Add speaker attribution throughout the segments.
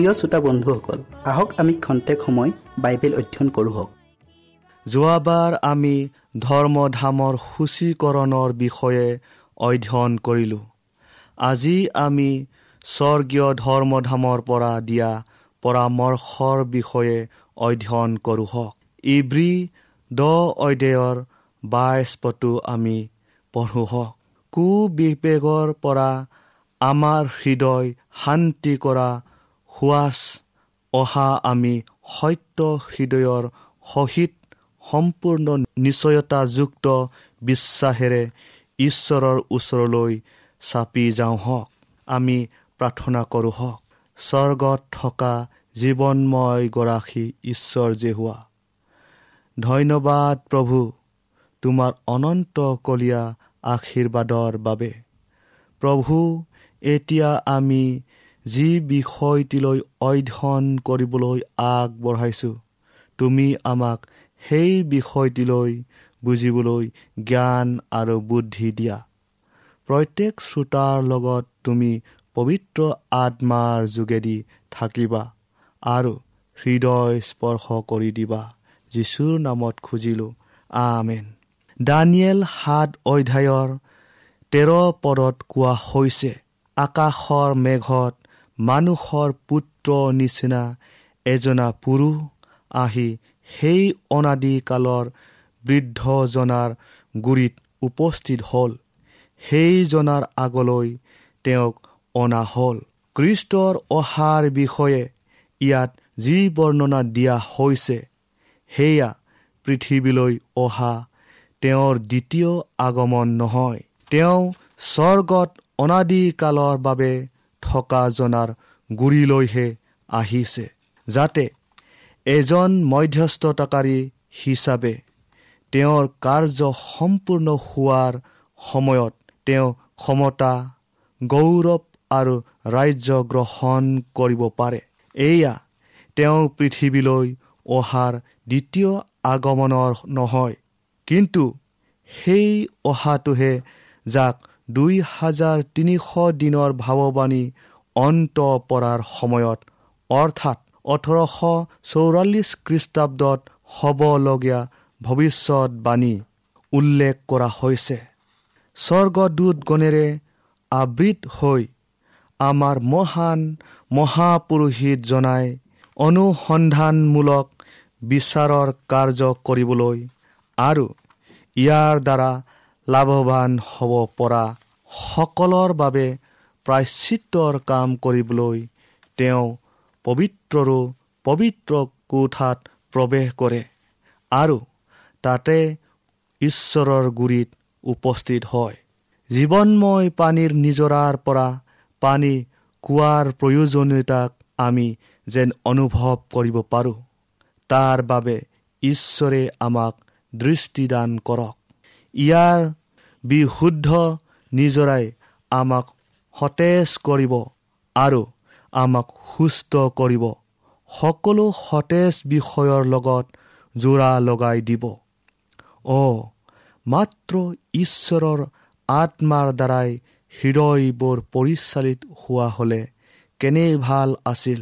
Speaker 1: প্ৰিয় শ্ৰোতা বন্ধুসকল আহক আমি খন্তেক সময় বাইবেল অধ্যয়ন কৰোঁ হওক।
Speaker 2: যোৱাবাৰ আমি ধৰ্মধামৰ সূচীকৰণৰ বিষয়ে অধ্যয়ন কৰিলোঁ। আজি আমি স্বৰ্গীয় ধৰ্মধামৰ পৰা দিয়া পৰামৰ্শৰ বিষয়ে অধ্যয়ন কৰোঁ হওক। ইব্ৰী দ অধ্যায়ৰ বাইছ পটো আমি পঢ়োঁ হওক। কুবিবেগৰ পৰা আমাৰ হৃদয় শান্তি কৰা সুৱাচ অহা আমি সত্য হৃদয়ৰ সহিত সম্পূৰ্ণ নিশ্চয়তাযুক্ত বিশ্বাসেৰে ঈশ্বৰৰ ওচৰলৈ চাপি যাওঁ হওক। আমি প্ৰাৰ্থনা কৰোঁ হওক। স্বৰ্গত থকা জীৱনময় গৰাকী ঈশ্বৰ যে হোৱা। ধন্যবাদ প্ৰভু তোমাৰ অনন্ত কলীয়া আশীৰ্বাদৰ বাবে। প্ৰভু এতিয়া আমি যি বিষয়টিলৈ অধ্যয়ন কৰিবলৈ আগবঢ়াইছোঁ তুমি আমাক সেই বিষয়টিলৈ বুজিবলৈ জ্ঞান আৰু বুদ্ধি দিয়া। প্ৰত্যেক শ্ৰোতাৰ লগত তুমি পবিত্ৰ আত্মাৰ যোগেদি থাকিবা আৰু হৃদয় স্পৰ্শ কৰি দিবা। যীশুৰ নামত খুজিলোঁ আমেন। দানিয়েল সাত অধ্যায়ৰ তেৰ পদত কোৱা হৈছে আকাশৰ মেঘত মানুহৰ পুত্ৰ নিচিনা এজনা পুৰুষ আহি সেই অনাদিকালৰ বৃদ্ধজনাৰ গুৰিত উপস্থিত হ'ল। সেইজনাৰ আগলৈ তেওঁক অনা হ'ল। কৃষ্টৰ অহাৰ বিষয়ে ইয়াত যি বৰ্ণনা দিয়া হৈছে সেয়া পৃথিৱীলৈ অহা তেওঁৰ দ্বিতীয় আগমন নহয়। তেওঁ স্বৰ্গত অনাদিকালৰ বাবে থকা জনাৰ গুৰিলৈহে আহিছে যাতে এজন মধ্যস্থতাকাৰী হিচাপে তেওঁৰ কাৰ্য সম্পূৰ্ণ হোৱাৰ সময়ত তেওঁ ক্ষমতা গৌৰৱ আৰু ৰাজ্য গ্ৰহণ কৰিব পাৰে। এয়া তেওঁ পৃথিৱীলৈ অহাৰ দ্বিতীয় আগমনৰ নহয় কিন্তু সেই অহাটোহে যাক দুই হাজাৰ তিনিশ দিনৰ ভাৱবাণী অন্ত পৰাৰ সময়ত অৰ্থাৎ ওঠৰশ চৌৰাল্লিছ খ্ৰীষ্টাব্দত হ'বলগীয়া ভৱিষ্যতবাণী উল্লেখ কৰা হৈছে। স্বৰ্গদূতগণেৰে আবৃত হৈ আমাৰ মহান মহাপুৰোহিত জনাই অনুসন্ধানমূলক বিচাৰৰ কাৰ্য কৰিবলৈ আৰু ইয়াৰ দ্বাৰা লাভৱান হ'ব পৰা সকলৰ বাবে প্ৰায়চিত্ৰৰ কাম কৰিবলৈ তেওঁ পবিত্ৰৰো পবিত্ৰ কোঠাত প্ৰৱেশ কৰে আৰু তাতে ঈশ্বৰৰ গুৰিত উপস্থিত হয়। জীৱনময় পানীৰ নিজৰাৰ পৰা পানী কোৱাৰ প্ৰয়োজনীয়তাক আমি যেন অনুভৱ কৰিব পাৰোঁ। তাৰ বাবে ঈশ্বৰে আমাক দৃষ্টিদান কৰক। ইয়াৰ বিশুদ্ধ নিজৰাই আমাক সতেজ কৰিব আৰু আমাক সুস্থ কৰিব। সকলো সতেজ বিষয়ৰ লগত যোৰা লগাই দিব। অ' মাত্ৰ ঈশ্বৰৰ আত্মাৰ দ্বাৰাই হৃদয়বোৰ পৰিচালিত হোৱা হ'লে কেনে ভাল আছিল?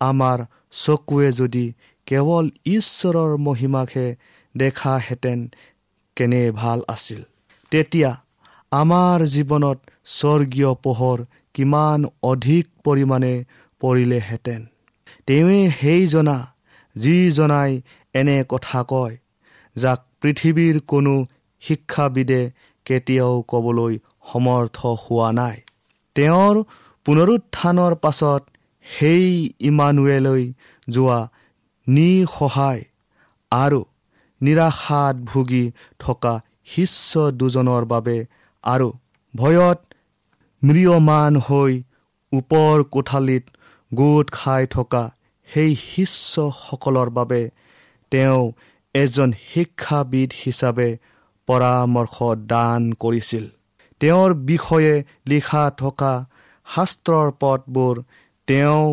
Speaker 2: আমাৰ চকুৱে যদি কেৱল ঈশ্বৰৰ মহিমাকহে দেখাহেঁতেন কেনে ভাল আছিল? তেতিয়া আমাৰ জীৱনত স্বৰ্গীয় পোহৰ কিমান অধিক পৰিমাণে পৰিলেহেঁতেন। তেওঁৱে সেইজনা যিজনাই এনে কথা কয় যাক পৃথিৱীৰ কোনো শিক্ষাবিদে কেতিয়াও ক'বলৈ সমৰ্থ হোৱা নাই। তেওঁৰ পুনৰুত্থানৰ পাছত সেই ইমানুৱেলৈ যোৱা নিসহায় আৰু নিৰাশাত ভুগি থকা শিষ্য দুজনৰ বাবে আৰু ভয়ত ম্ৰিয়মান হৈ ওপৰ কোঠালিত গোট খাই থকা সেই শিষ্যসকলৰ বাবে তেওঁ এজন শিক্ষাবিদ হিচাপে পৰামৰ্শ দান কৰিছিল। তেওঁৰ বিষয়ে লিখা থকা শাস্ত্ৰৰ পথবোৰ তেওঁ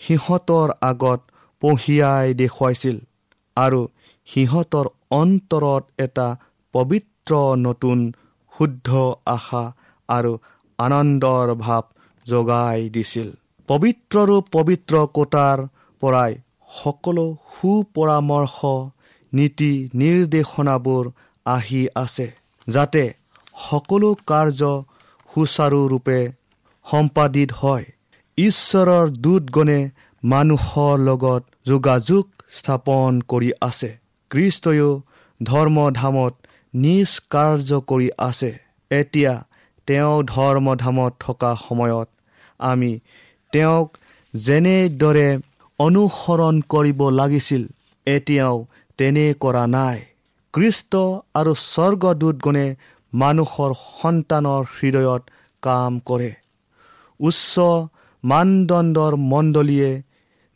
Speaker 2: সিহঁতৰ আগত পঢ়িয়াই দেখুৱাইছিল আৰু সিহঁতৰ অন্তৰত এটা পবিত্ৰ নতুন শুদ্ধ আশা আৰু আনন্দৰ ভাৱ জগাই দিছিল। পবিত্ৰৰো পবিত্ৰ কোটাৰ পৰাই সকলো সুপৰামৰ্শ নীতি নিৰ্দেশনাবোৰ আহি আছে যাতে সকলো কাৰ্য সুচাৰুৰূপে সম্পাদিত হয়। ঈশ্বৰৰ দূতগণে মানুহৰ লগত যোগাযোগ স্থাপন কৰি আছে। কৃষ্টয়ো ধৰ্মধামত নিজ কাৰ্য কৰি আছে। এতিয়া তেওঁ ধৰ্মধামত থকা সময়ত আমি তেওঁক যেনেদৰে অনুসৰণ কৰিব লাগিছিল এতিয়াও তেনে কৰা নাই। কৃষ্ট আৰু স্বৰ্গদূতগণে মানুহৰ সন্তানৰ হৃদয়ত কাম কৰে। উচ্চ মানদণ্ডৰ মণ্ডলীয়ে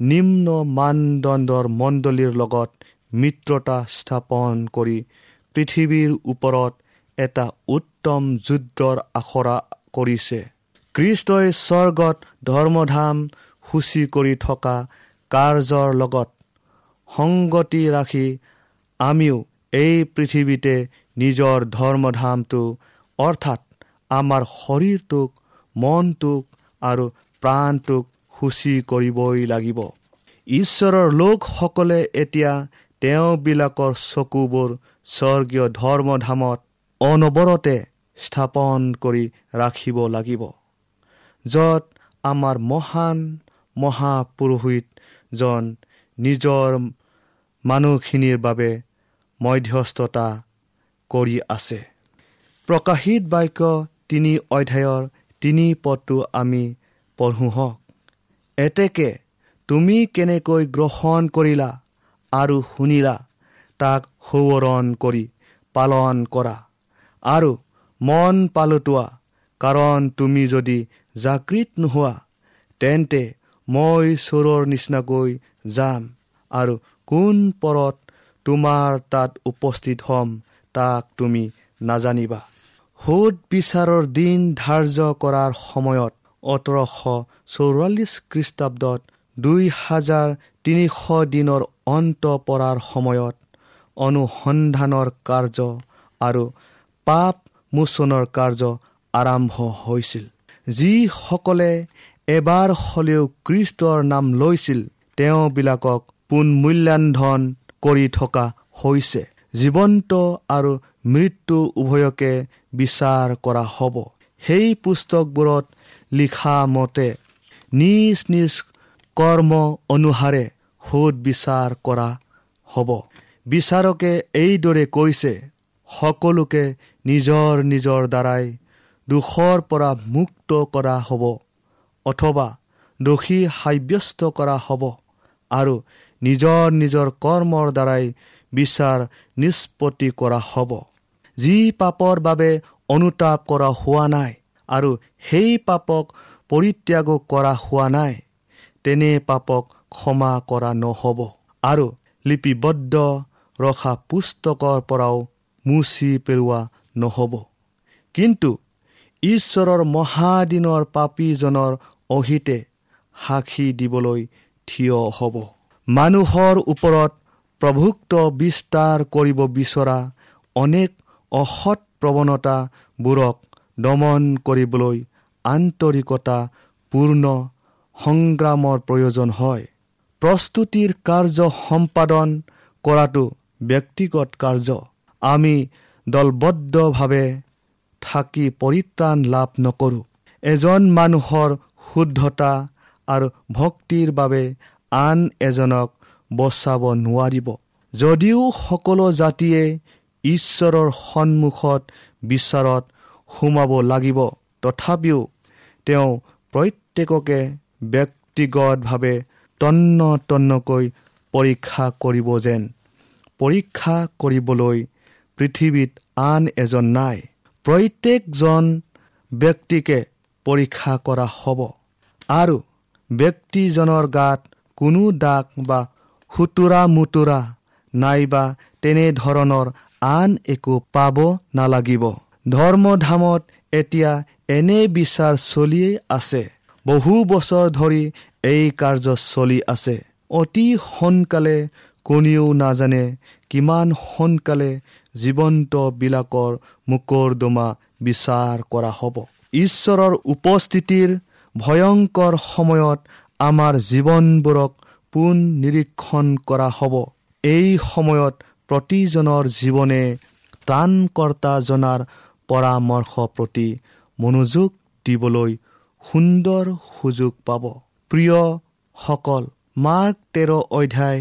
Speaker 2: নিম্ন মানদণ্ডৰ মণ্ডলীৰ লগত মিত্ৰতা স্থাপন কৰি পৃথিৱীৰ ওপৰত এটা উত্তম যুদ্ধৰ আখৰা কৰিছে। কৃষ্টই স্বৰ্গত ধৰ্মধাম সূচী কৰি থকা কাৰ্যৰ লগত সংগতি ৰাখি আমিও এই পৃথিৱীতে নিজৰ ধৰ্মধামটো অৰ্থাৎ আমাৰ শৰীৰটোক মনটোক আৰু প্ৰাণটোক সূচী কৰিবই লাগিব। ঈশ্বৰৰ লোকসকলে এতিয়া তেওঁবিলাকৰ চকুবোৰ স্বৰ্গীয় ধৰ্মধামত অনবৰতে স্থাপন কৰি ৰাখিব লাগিব য'ত আমাৰ মহান মহাপুৰোহিতজন নিজৰ মানুহখিনিৰ বাবে মধ্যস্থতা কৰি আছে। প্ৰকাশিত বাক্য তিনি অধ্যায়ৰ তিনি পদটো আমি পঢ়োঁ হওক। এতেকে তুমি কেনেকৈ গ্ৰহণ কৰিলা আৰু শুনিলা? তাক সোঁৱৰণ কৰি পালন কৰা। আৰু মন পালোতোৱা কাৰণ তুমি যদি জাগৃত নোহোৱা তেন্তে মই চোৰৰ নিচিনাকৈ যাম আৰু কোন পৰত তোমাৰ তাত উপস্থিত হ'ম তাক তুমি নাজানিবা। সোধ বিচাৰৰ দিন ধাৰ্য কৰাৰ সময়ত ওঠৰশ চৌৰাল্লিছ খ্ৰীষ্টাব্দত দুই হাজাৰ তিনিশ দিনৰ অন্ত পৰাৰ সময়ত অনুসন্ধানৰ কাৰ্য আৰু পাপ মোচনৰ কাৰ্য আৰম্ভ হৈছিল। যিসকলে এবাৰ হ'লেও কৃষ্টৰ নাম লৈছিল তেওঁবিলাকক পুনমূল্যান্ধন কৰি থকা হৈছে। জীৱন্ত আৰু মৃত্যু উভয়কে বিচাৰ কৰা হ'ব। সেই পুস্তকবোৰত লিখা মতে নিজ নিজ কৰ্ম অনুসাৰে সোধ বিচাৰ কৰা হ'ব। বিচাৰকে এইদৰে কৈছে সকলোকে নিজৰ নিজৰ দ্বাৰাই দোষৰ পৰা মুক্ত কৰা হ'ব অথবা দোষী সাব্যস্ত কৰা হ'ব আৰু নিজৰ নিজৰ কৰ্মৰ দ্বাৰাই বিচাৰ নিষ্পত্তি কৰা হ'ব। যি পাপৰ বাবে অনুতাপ কৰা হোৱা নাই আৰু সেই পাপক পৰিত্যাগো কৰা হোৱা নাই তেনে পাপক ক্ষমা কৰা নহ'ব আৰু লিপিবদ্ধ ৰখা পুস্তকৰ পৰাও মুচি পেলোৱা নহ'ব। কিন্তু ঈশ্বৰৰ মহাদিনৰ পাপীজনৰ অহিতে সাক্ষী দিবলৈ থিয় হ'ব। মানুহৰ ওপৰত প্ৰভুক্ত বিস্তাৰ কৰিব বিচৰা অনেক অসৎ প্ৰৱণতাবোৰক দমন কৰিবলৈ আন্তৰিকতা পূৰ্ণ সংগ্ৰামৰ প্ৰয়োজন হয়। প্ৰস্তুতিৰ কাৰ্য সম্পাদন কৰাটো ব্যক্তিগত কাৰ্য। আমি দলবদ্ধভাৱে থাকি পৰিত্ৰাণ লাভ নকৰোঁ। এজন মানুহৰ শুদ্ধতা আৰু ভক্তিৰ বাবে আন এজনক বচাব নোৱাৰিব। যদিও সকলো জাতিয়ে ঈশ্বৰৰ সন্মুখত বিচাৰত সোমাব লাগিব তথাপিও তেওঁ প্ৰত্যেককে ব্যক্তিগতভাৱে তন্ন তন্নকৈ পৰীক্ষা কৰিব যেন পৰীক্ষা কৰিবলৈ পৃথিৱীত আন এজন নাই। প্ৰত্যেকজন ব্যক্তিকে পৰীক্ষা কৰা হ'ব। আৰু ব্যক্তিজনৰ গাত কোনো দাগ বা সুতুৰা মুতুৰা নাইবা তেনেধৰণৰ আন একো পাব নালাগিব। ধৰ্মধামত এতিয়া এনে বিচাৰ চলিয়েই আছে। বহু বছৰ ধৰি এই কাৰ্য চলি আছে। অতি সোনকালে কোনেও নাজানে কিমান সোনকালে জীৱন্তবিলাকৰ মোকৰ্দমা বিচাৰ কৰা হ'ব। ঈশ্বৰৰ উপস্থিতিৰ ভয়ংকৰ সময়ত আমাৰ জীৱনবোৰক পোন নিৰীক্ষণ কৰা হ'ব। এই সময়ত প্ৰতিজনৰ জীৱনে ত্ৰাণকৰ্তা জনাৰ পৰামৰ্শ প্ৰতি মনোযোগ দিবলৈ সুন্দৰ সুযোগ পাব। প্ৰিয়সকল মাৰ্ক তেৰ অধ্যায়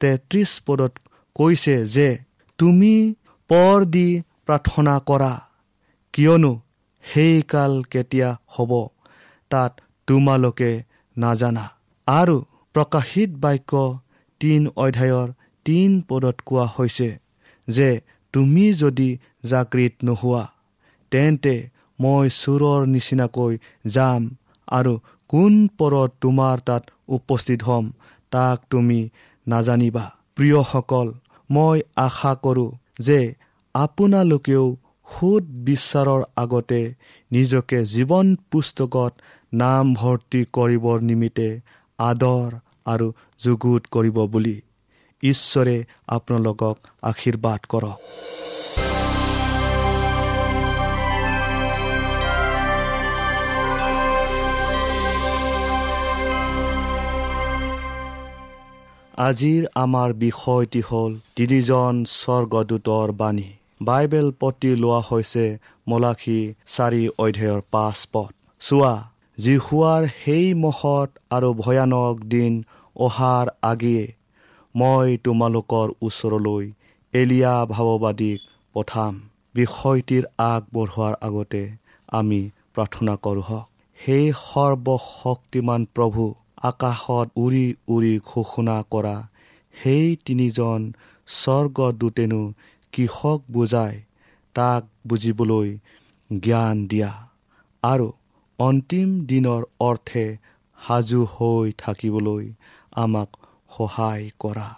Speaker 2: তেত্ৰিছ পদত কৈছে যে তুমি পৰ দি প্ৰাৰ্থনা কৰা। কিয়নো সেই কাল কেতিয়া হ'ব তাত তোমালোকে নাজানা। আৰু প্ৰকাশিত বাক্য তিন অধ্যায়ৰ তিন পদত কোৱা হৈছে যে তুমি যদি জাগৃত নোহোৱা তেন্তে মই চোৰৰ নিচিনাকৈ যাম আৰু কোন পৰত তোমাৰ তাত উপস্থিত হ'ম তাক তুমি নাজানিবা। প্ৰিয়সকল মই আশা কৰোঁ যে আপোনালোকেও সুদ বিশ্বাৰৰ আগতে নিজকে জীৱন পুস্তকত নাম ভৰ্তি কৰিবৰ নিমিত্তে আদৰ আৰু যুগুত কৰিব বুলি। ঈশ্বৰে আপোনালোকক আশীৰ্বাদ কৰক। আজিৰ আমাৰ বিষয়টি হ'ল তিনিজন স্বৰ্গদূতৰ বাণী। বাইবেল পতি লোৱা হৈছে মলাখী চাৰি অধ্যায়ৰ পাঁচ পথ চোৱা জিহুৱাৰ সেই মহৎ আৰু ভয়ানক দিন অহাৰ আগেয়ে মই তোমালোকৰ ওচৰলৈ এলিয়া ভাৱবাদীক পঠাম। বিষয়টিৰ আগবঢ়োৱাৰ আগতে আমি প্ৰাৰ্থনা কৰোঁ হওক। সেই সৰ্বশক্তিমান প্ৰভু আকাশত উৰি উৰি ঘোষণা কৰা। সেই তিনিজন স্বৰ্গদূতেনো কিষক বুজাই তাক বুজিবলৈ জ্ঞান দিয়া। আৰু অন্তিম দিনৰ অৰ্থে সাজু হৈ থাকিবলৈ আমাক সহায় কৰা।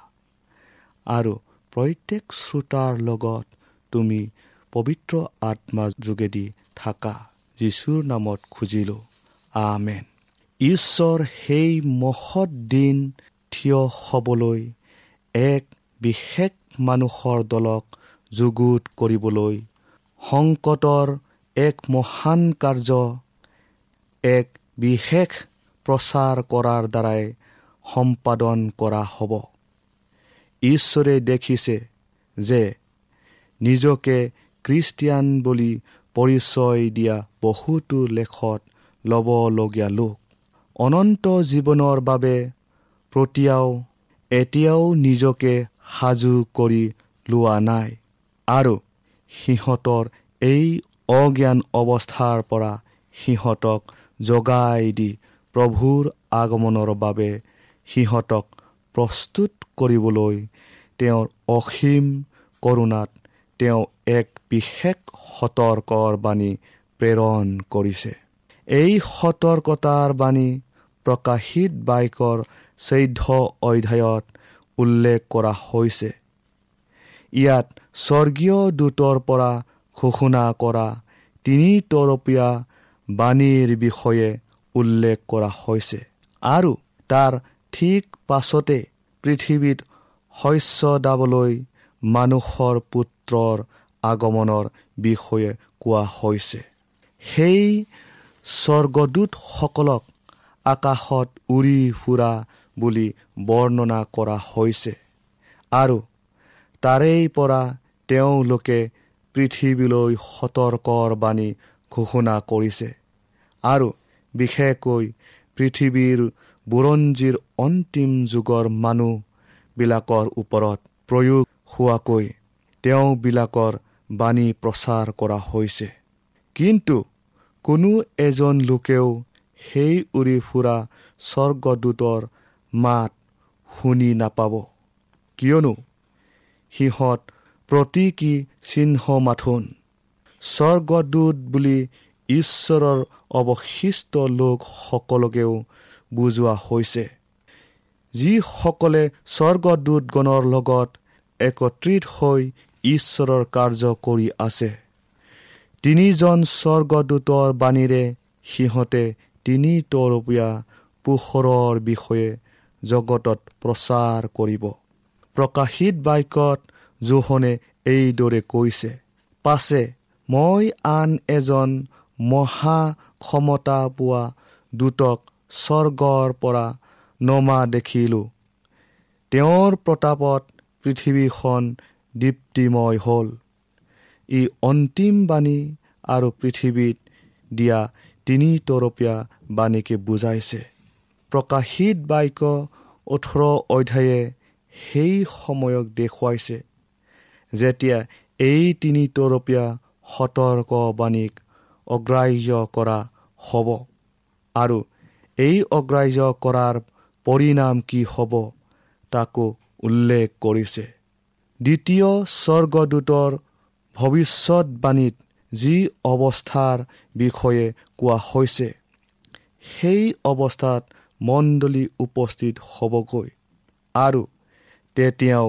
Speaker 2: আৰু প্ৰত্যেক শ্ৰোতাৰ লগত তুমি পবিত্ৰ আত্মা যোগেদি থাকা যীশুৰ নামত খুজিলোঁ। আমেন। ঈশ্বৰ সেই মহৎ দিন থিয় হ'বলৈ এক বিশেষ মানুহৰ দলক যুগুত কৰিবলৈ সংকটৰ এক মহান কাৰ্য এক বিশেষ প্ৰচাৰ কৰাৰ দ্বাৰাই সম্পাদন কৰা হ'ব। ঈশ্বৰে দেখিছে যে নিজকে খ্ৰীষ্টিয়ান বুলি পৰিচয় দিয়া বহুতো লেখত ল'বলগীয়া লোক অনন্ত জীৱনৰ বাবে প্ৰতিয়াও এতিয়াও নিজকে সাজু কৰি লোৱা নাই। আৰু সিহঁতৰ এই অজ্ঞান অৱস্থাৰ পৰা সিহঁতক জগাই দি প্ৰভুৰ আগমনৰ বাবে সিহঁতক প্ৰস্তুত কৰিবলৈ তেওঁৰ অসীম কৰোণাত তেওঁ এক বিশেষ সতৰ্কৰ বাণী প্ৰেৰণ কৰিছে। এই সতৰ্কতাৰ বাণী প্ৰকাশিত বাইকৰ চৈধ্য অধ্যায়ত উল্লেখ কৰা হৈছে। ইয়াত স্বৰ্গীয় দূতৰ পৰা ঘোষণা কৰা তিনি তৰপীয়া বাণীৰ বিষয়ে উল্লেখ কৰা হৈছে আৰু তাৰ ঠিক পাছতে পৃথিৱীত শস্য দাবলৈ মানুহৰ পুত্ৰৰ আগমনৰ বিষয়ে কোৱা হৈছে। সেই স্বৰ্গদূতসকলক আকাশত উৰি ফুৰা বুলি বৰ্ণনা কৰা হৈছে। আৰু তাৰেই পৰা তেওঁলোকে পৃথিৱীলৈ সতৰ্কৰ বাণী ঘোষণা কৰিছে। আৰু বিশেষকৈ পৃথিৱীৰ বুৰঞ্জীৰ অন্তিম যুগৰ মানুহবিলাকৰ ওপৰত প্ৰয়োগ হোৱাকৈ তেওঁবিলাকৰ বাণী প্ৰচাৰ কৰা হৈছে। কিন্তু কোনো এজন লোকেও সেই উৰি ফুৰা স্বৰ্গদূতৰ মাত শুনি নাপাব। কিয়নো সিহঁত প্ৰতীকী চিহ্ন মাথোন স্বৰ্গদূত বুলি ঈশ্বৰৰ অৱশিষ্ট লোকসকলকেও বুজোৱা হৈছে। যিসকলে স্বৰ্গদূতগণৰ লগত একত্ৰিত হৈ ঈশ্বৰৰ কাৰ্য কৰি আছে তিনিজন স্বৰ্গদূতৰ বাণীৰে সিহঁতে তিনি তৰপীয়া পোহৰৰ বিষয়ে জগতত প্ৰচাৰ কৰিব। প্ৰকাশিত বাক্যত জোহনে এইদৰে কৈছে পাছে মই আন এজন মহা ক্ষমতা পোৱা দূতক স্বৰ্গৰ পৰা নমা দেখিলোঁ। তেওঁৰ প্ৰতাপত পৃথিৱীখন দীপ্তিময় হ'ল। ই অন্তিম বাণী আৰু পৃথিৱীত দিয়া তিনি তৰপীয়া বাণীকে বুজাইছে। প্ৰকাশিত বাক্য ওঠৰ অধ্যায়ে সেই সময়ক দেখুৱাইছে যেতিয়া এই তিনি তৰপীয়া সতৰ্কবাণীক অগ্ৰাহ্য কৰা হ'ব আৰু এই অগ্ৰাহ্য কৰাৰ পৰিণাম কি হ'ব তাকো উল্লেখ কৰিছে। দ্বিতীয় স্বৰ্গদূতৰ ভৱিষ্যতবাণীত যি অৱস্থাৰ বিষয়ে কোৱা হৈছে সেই অৱস্থাত মণ্ডলী উপস্থিত হ'বগৈ। আৰু তেতিয়াও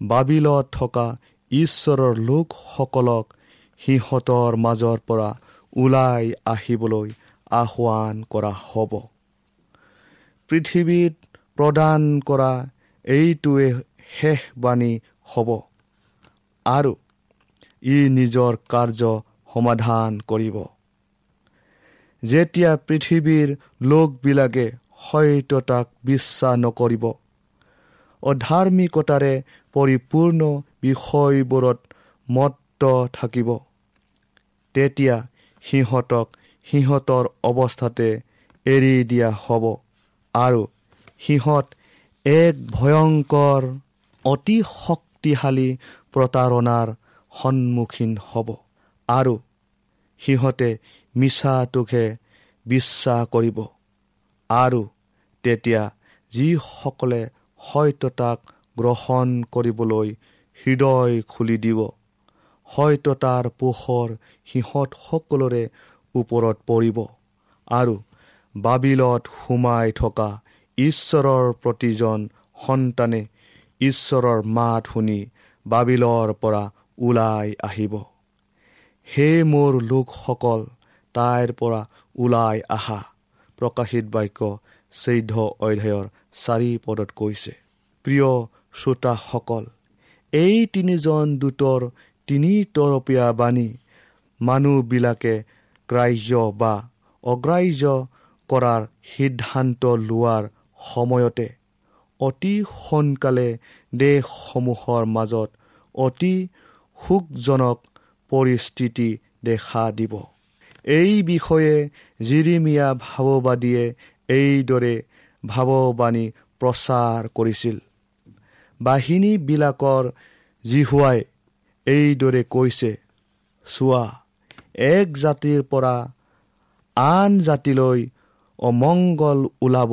Speaker 2: বাবিলত থকা ঈশ্বৰৰ লোকসকলক সিহঁতৰ মাজৰ পৰা ওলাই আহিবলৈ আহ্বান কৰা হ'ব। পৃথিৱীত প্ৰদান কৰা এইটোৱে শেষ বাণী হ'ব। আৰু ই নিজৰ কাৰ্য সমাধান কৰিব। যেতিয়া পৃথিৱীৰ লোকবিলাকে সত্যতাক বিশ্বাস নকৰিব অধাৰ্মিকতাৰে পৰিপূৰ্ণ বিষয়বোৰত মত্ত থাকিব তেতিয়া সিহঁতক সিহঁতৰ অৱস্থাতে এৰি দিয়া হ'ব আৰু সিহঁত এক ভয়ংকৰ অতি শক্তিশালী প্ৰতাৰণাৰ সন্মুখীন হ'ব আৰু সিহঁতে মিছাটোকহে বিশ্বাস কৰিব। আৰু তেতিয়া যিসকলে সত্যতাক গ্ৰহণ কৰিবলৈ হৃদয় খুলি দিব সত্যতাৰ পোহৰ সিহঁত সকলোৰে ওপৰত পৰিব আৰু বাবিলত সোমাই থকা ঈশ্বৰৰ প্ৰতিজন সন্তানে ঈশ্বৰৰ মাত শুনি বাবিলৰ পৰা ওলাই আহিব। সেই মোৰ লোকসকল তাইৰ পৰা ওলাই আহা প্ৰকাশিত বাক্য চৈধ্য অধ্যায়ৰ চাৰি পদত কৈছে। প্ৰিয় শ্ৰোতাসকল এই তিনিজন দূতৰ তিনিতৰপীয়া বাণী মানুহবিলাকে গ্ৰাহ্য বা অগ্ৰাহ্য কৰাৰ সিদ্ধান্ত লোৱাৰ সময়তে অতি সোনকালে দেশসমূহৰ মাজত অতি সুখজনক পৰিস্থিতি দেখা দিব। এই বিষয়ে জিৰিমিয়া ভাৱবাদীয়ে এইদৰে ভাৱবাণী প্ৰচাৰ কৰিছিল। বাহিনীবিলাকৰ জিহুৱাই এইদৰে কৈছে চোৱা এক জাতিৰ পৰা আন জাতিলৈ অমংগল ওলাব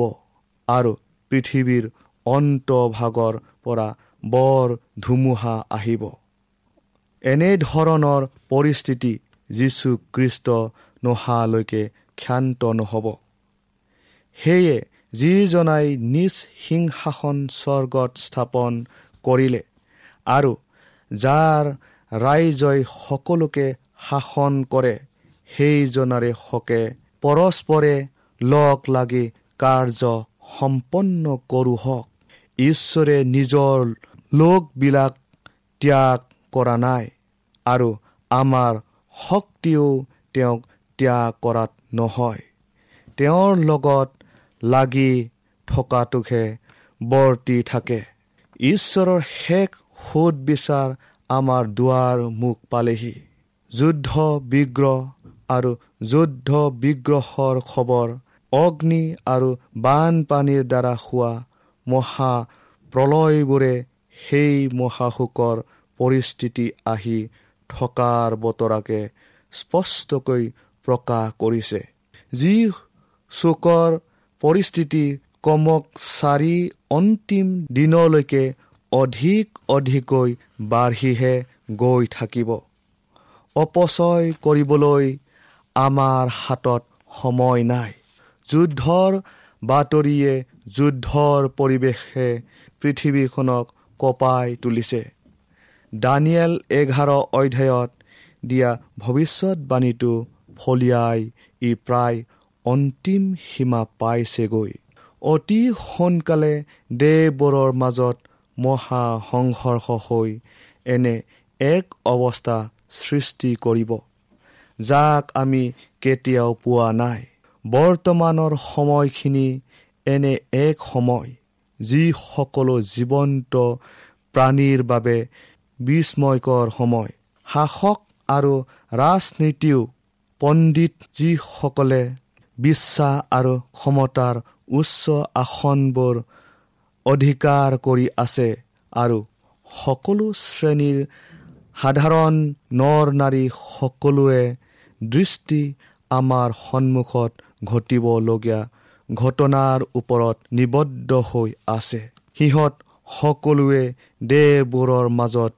Speaker 2: আৰু পৃথিৱীৰ অন্তভাগৰ পৰা বৰ ধুমুহা আহিব। এনেধৰণৰ পৰিস্থিতি যীশুখ্ৰীষ্ট নোহোৱালৈকে ক্ষান্ত নহ'ব। সেয়ে যিজনাই নিজ সিংহাসন স্বৰ্গত স্থাপন কৰিলে আৰু যাৰ ৰাইজই সকলোকে শাসন কৰে সেইজনাৰে হকে পৰস্পৰে লগ লাগি কাৰ্য সম্পন্ন কৰোঁ হওক। ঈশ্বৰে নিজৰ লোকবিলাক ত্যাগ কৰা নাই। আৰু আমাৰ শক্তিও তেওঁক ত্যাগ কৰাত নহয়। তেওঁৰ লগত লাগি থকাটোকহে বৰ্তি থাকে। ঈশ্বৰৰ শেষ সোধ বিচাৰ আমাৰ দুৱাৰ মুখ পালেহি। যুদ্ধ বিগ্ৰহ আৰু যুদ্ধ বিগ্ৰহৰ খবৰ অগ্নি আৰু বানপানীৰ দ্বাৰা হোৱা মহা প্ৰলয়বোৰে সেই মহাশোকৰ পৰিস্থিতি আহি থকাৰ বতৰাকে স্পষ্টকৈ প্ৰকাশ কৰিছে। যি চোকৰ পৰিস্থিতি কমক চাৰি অন্তিম দিনলৈকে অধিক অধিককৈ বাঢ়িহে গৈ থাকিব। অপচয় কৰিবলৈ আমাৰ হাতত সময় নাই। যুদ্ধৰ বাতৰিয়ে যুদ্ধৰ পৰিৱেশে পৃথিৱীখনক কঁপাই তুলিছে। দানিয়েল এঘাৰ অধ্যায়ত দিয়া ভৱিষ্যতবাণীটো ফলিয়াই ই প্ৰায় অন্তিম সীমা পাইছেগৈ। অতি সোনকালে দেৱবোৰৰ মাজত মহা সংঘৰ্ষ হৈ এনে এক অৱস্থা সৃষ্টি কৰিব যাক আমি কেতিয়াও পোৱা নাই। বৰ্তমানৰ সময়খিনি এনে এক সময় যি সকলো জীৱন্ত প্ৰাণীৰ বাবে বিস্ময়কৰ সময়। শাসক আৰু ৰাজনীতিও পণ্ডিত যিসকলে বিশ্বাস আৰু ক্ষমতাৰ উচ্চ আসনবোৰ অধিকাৰ কৰি আছে আৰু সকলো শ্ৰেণীৰ সাধাৰণ নৰ নাৰী সকলোৰে দৃষ্টি আমাৰ সন্মুখত ঘটিবলগীয়া ঘটনাৰ ওপৰত নিবদ্ধ হৈ আছে। সিহঁত সকলোৱে দেহবোৰৰ মাজত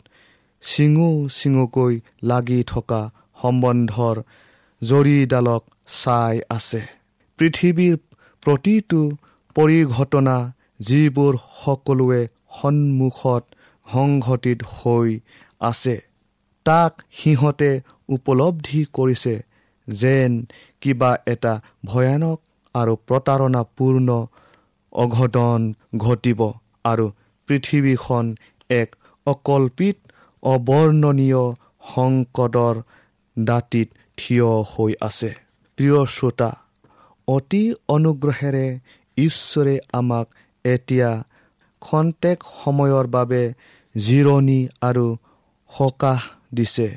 Speaker 2: চিঙু চিঙুকৈ লাগি থকা সম্বন্ধৰ জৰিডালক চাই আছে। পৃথিৱীৰ প্ৰতিটো পৰিঘটনা যিবোৰ সকলোৱে সন্মুখত সংঘটিত হৈ আছে তাক সিহঁতে উপলব্ধি কৰিছে যেন কিবা এটা ভয়ানক আৰু প্ৰতাৰণাপূৰ্ণ অঘটন ঘটিব আৰু পৃথিৱীখন এক অকল্পিত অৱৰ্ণনীয় সংকটৰ দাঁতিত থিয় হৈ আছে। প্ৰিয় শ্ৰোতা অতি অনুগ্ৰহেৰে ঈশ্বৰে আমাক এতিয়া খন্তেক সময়ৰ বাবে জিৰণি আৰু সকাহ দিছে।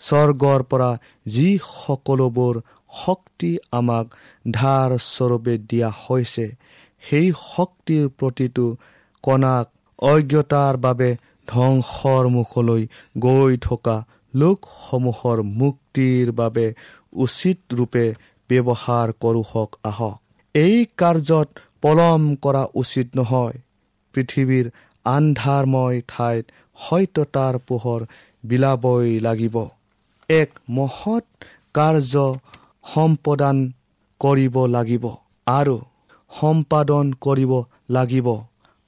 Speaker 2: স্বৰ্গৰ পৰা যি সকলোবোৰ শক্তি আমাক ধাৰ স্বৰূপে দিয়া হৈছে সেই শক্তিৰ প্ৰতিটো কণাক অজ্ঞতাৰ বাবে ধ্বংসৰ মুখলৈ গৈ থকা লোকসমূহৰ মুক্তিৰ বাবে উচিত ৰূপে ব্যৱহাৰ কৰোঁ হওক আহক। এই কাৰ্যত পলম কৰা উচিত নহয়। পৃথিৱীৰ আন্ধাৰময় ঠাইত সত্যতাৰ পোহৰ বিলাবই লাগিব। এক মহৎ কাৰ্য সম্পাদন কৰিব লাগিব আৰু সম্পাদন কৰিব লাগিব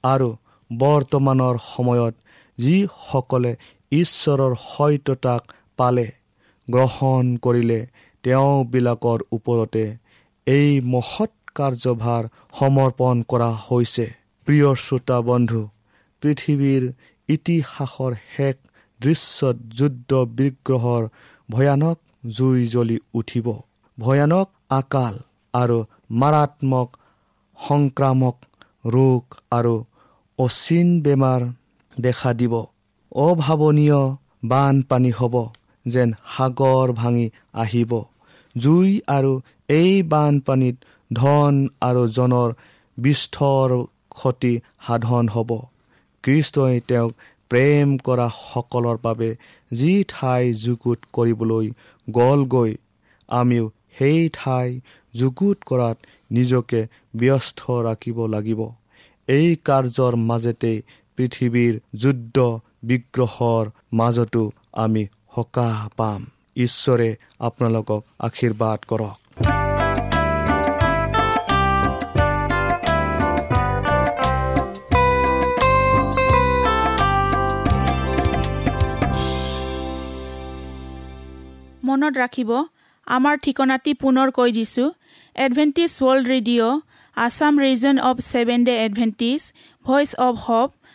Speaker 2: আৰু বৰ্তমানৰ সময়ত যিসকলে ঈশ্বৰৰ সত্যতাক পালে গ্ৰহণ কৰিলে তেওঁবিলাকৰ ওপৰতে এই মহৎ কাৰ্যভাৰ সমৰ্পণ কৰা হৈছে। প্ৰিয় শ্ৰোতা বন্ধু পৃথিৱীৰ ইতিহাসৰ শেষ দৃশ্যত যুদ্ধ বিগ্ৰহৰ ভয়ানক জুই জ্বলি উঠিব। ভয়ানক আকাল আৰু মাৰাত্মক সংক্ৰামক ৰোগ আৰু অচিন বেমাৰ দেখা দিব। অভাৱনীয় বানপানী হ'ব যেন সাগৰ ভাঙি আহিব। জুই আৰু এই বানপানীত ধন আৰু জনৰ বিস্তৰ ক্ষতি সাধন হ'ব। কৃষ্ণই তেওঁক প্ৰেম কৰা সকলৰ বাবে যি ঠাই যুগুত কৰিবলৈ গ'লগৈ আমিও সেই ঠাই যুগুত কৰাত নিজকে ব্যস্ত ৰাখিব লাগিব। এই কাৰ্যৰ মাজতে পৃথিৱীৰ যুদ্ধ বিগ্ৰহৰ মাজতো আমি সকাহ পাম। ঈশ্বৰে আপোনালোকক আশীৰ্বাদ কৰক।
Speaker 3: মনত ৰাখিব আমাৰ ঠিকনাটি পুনৰ কৈ দিছোঁ। Adventist world radio' Assam region of seven day Adventist voice of hope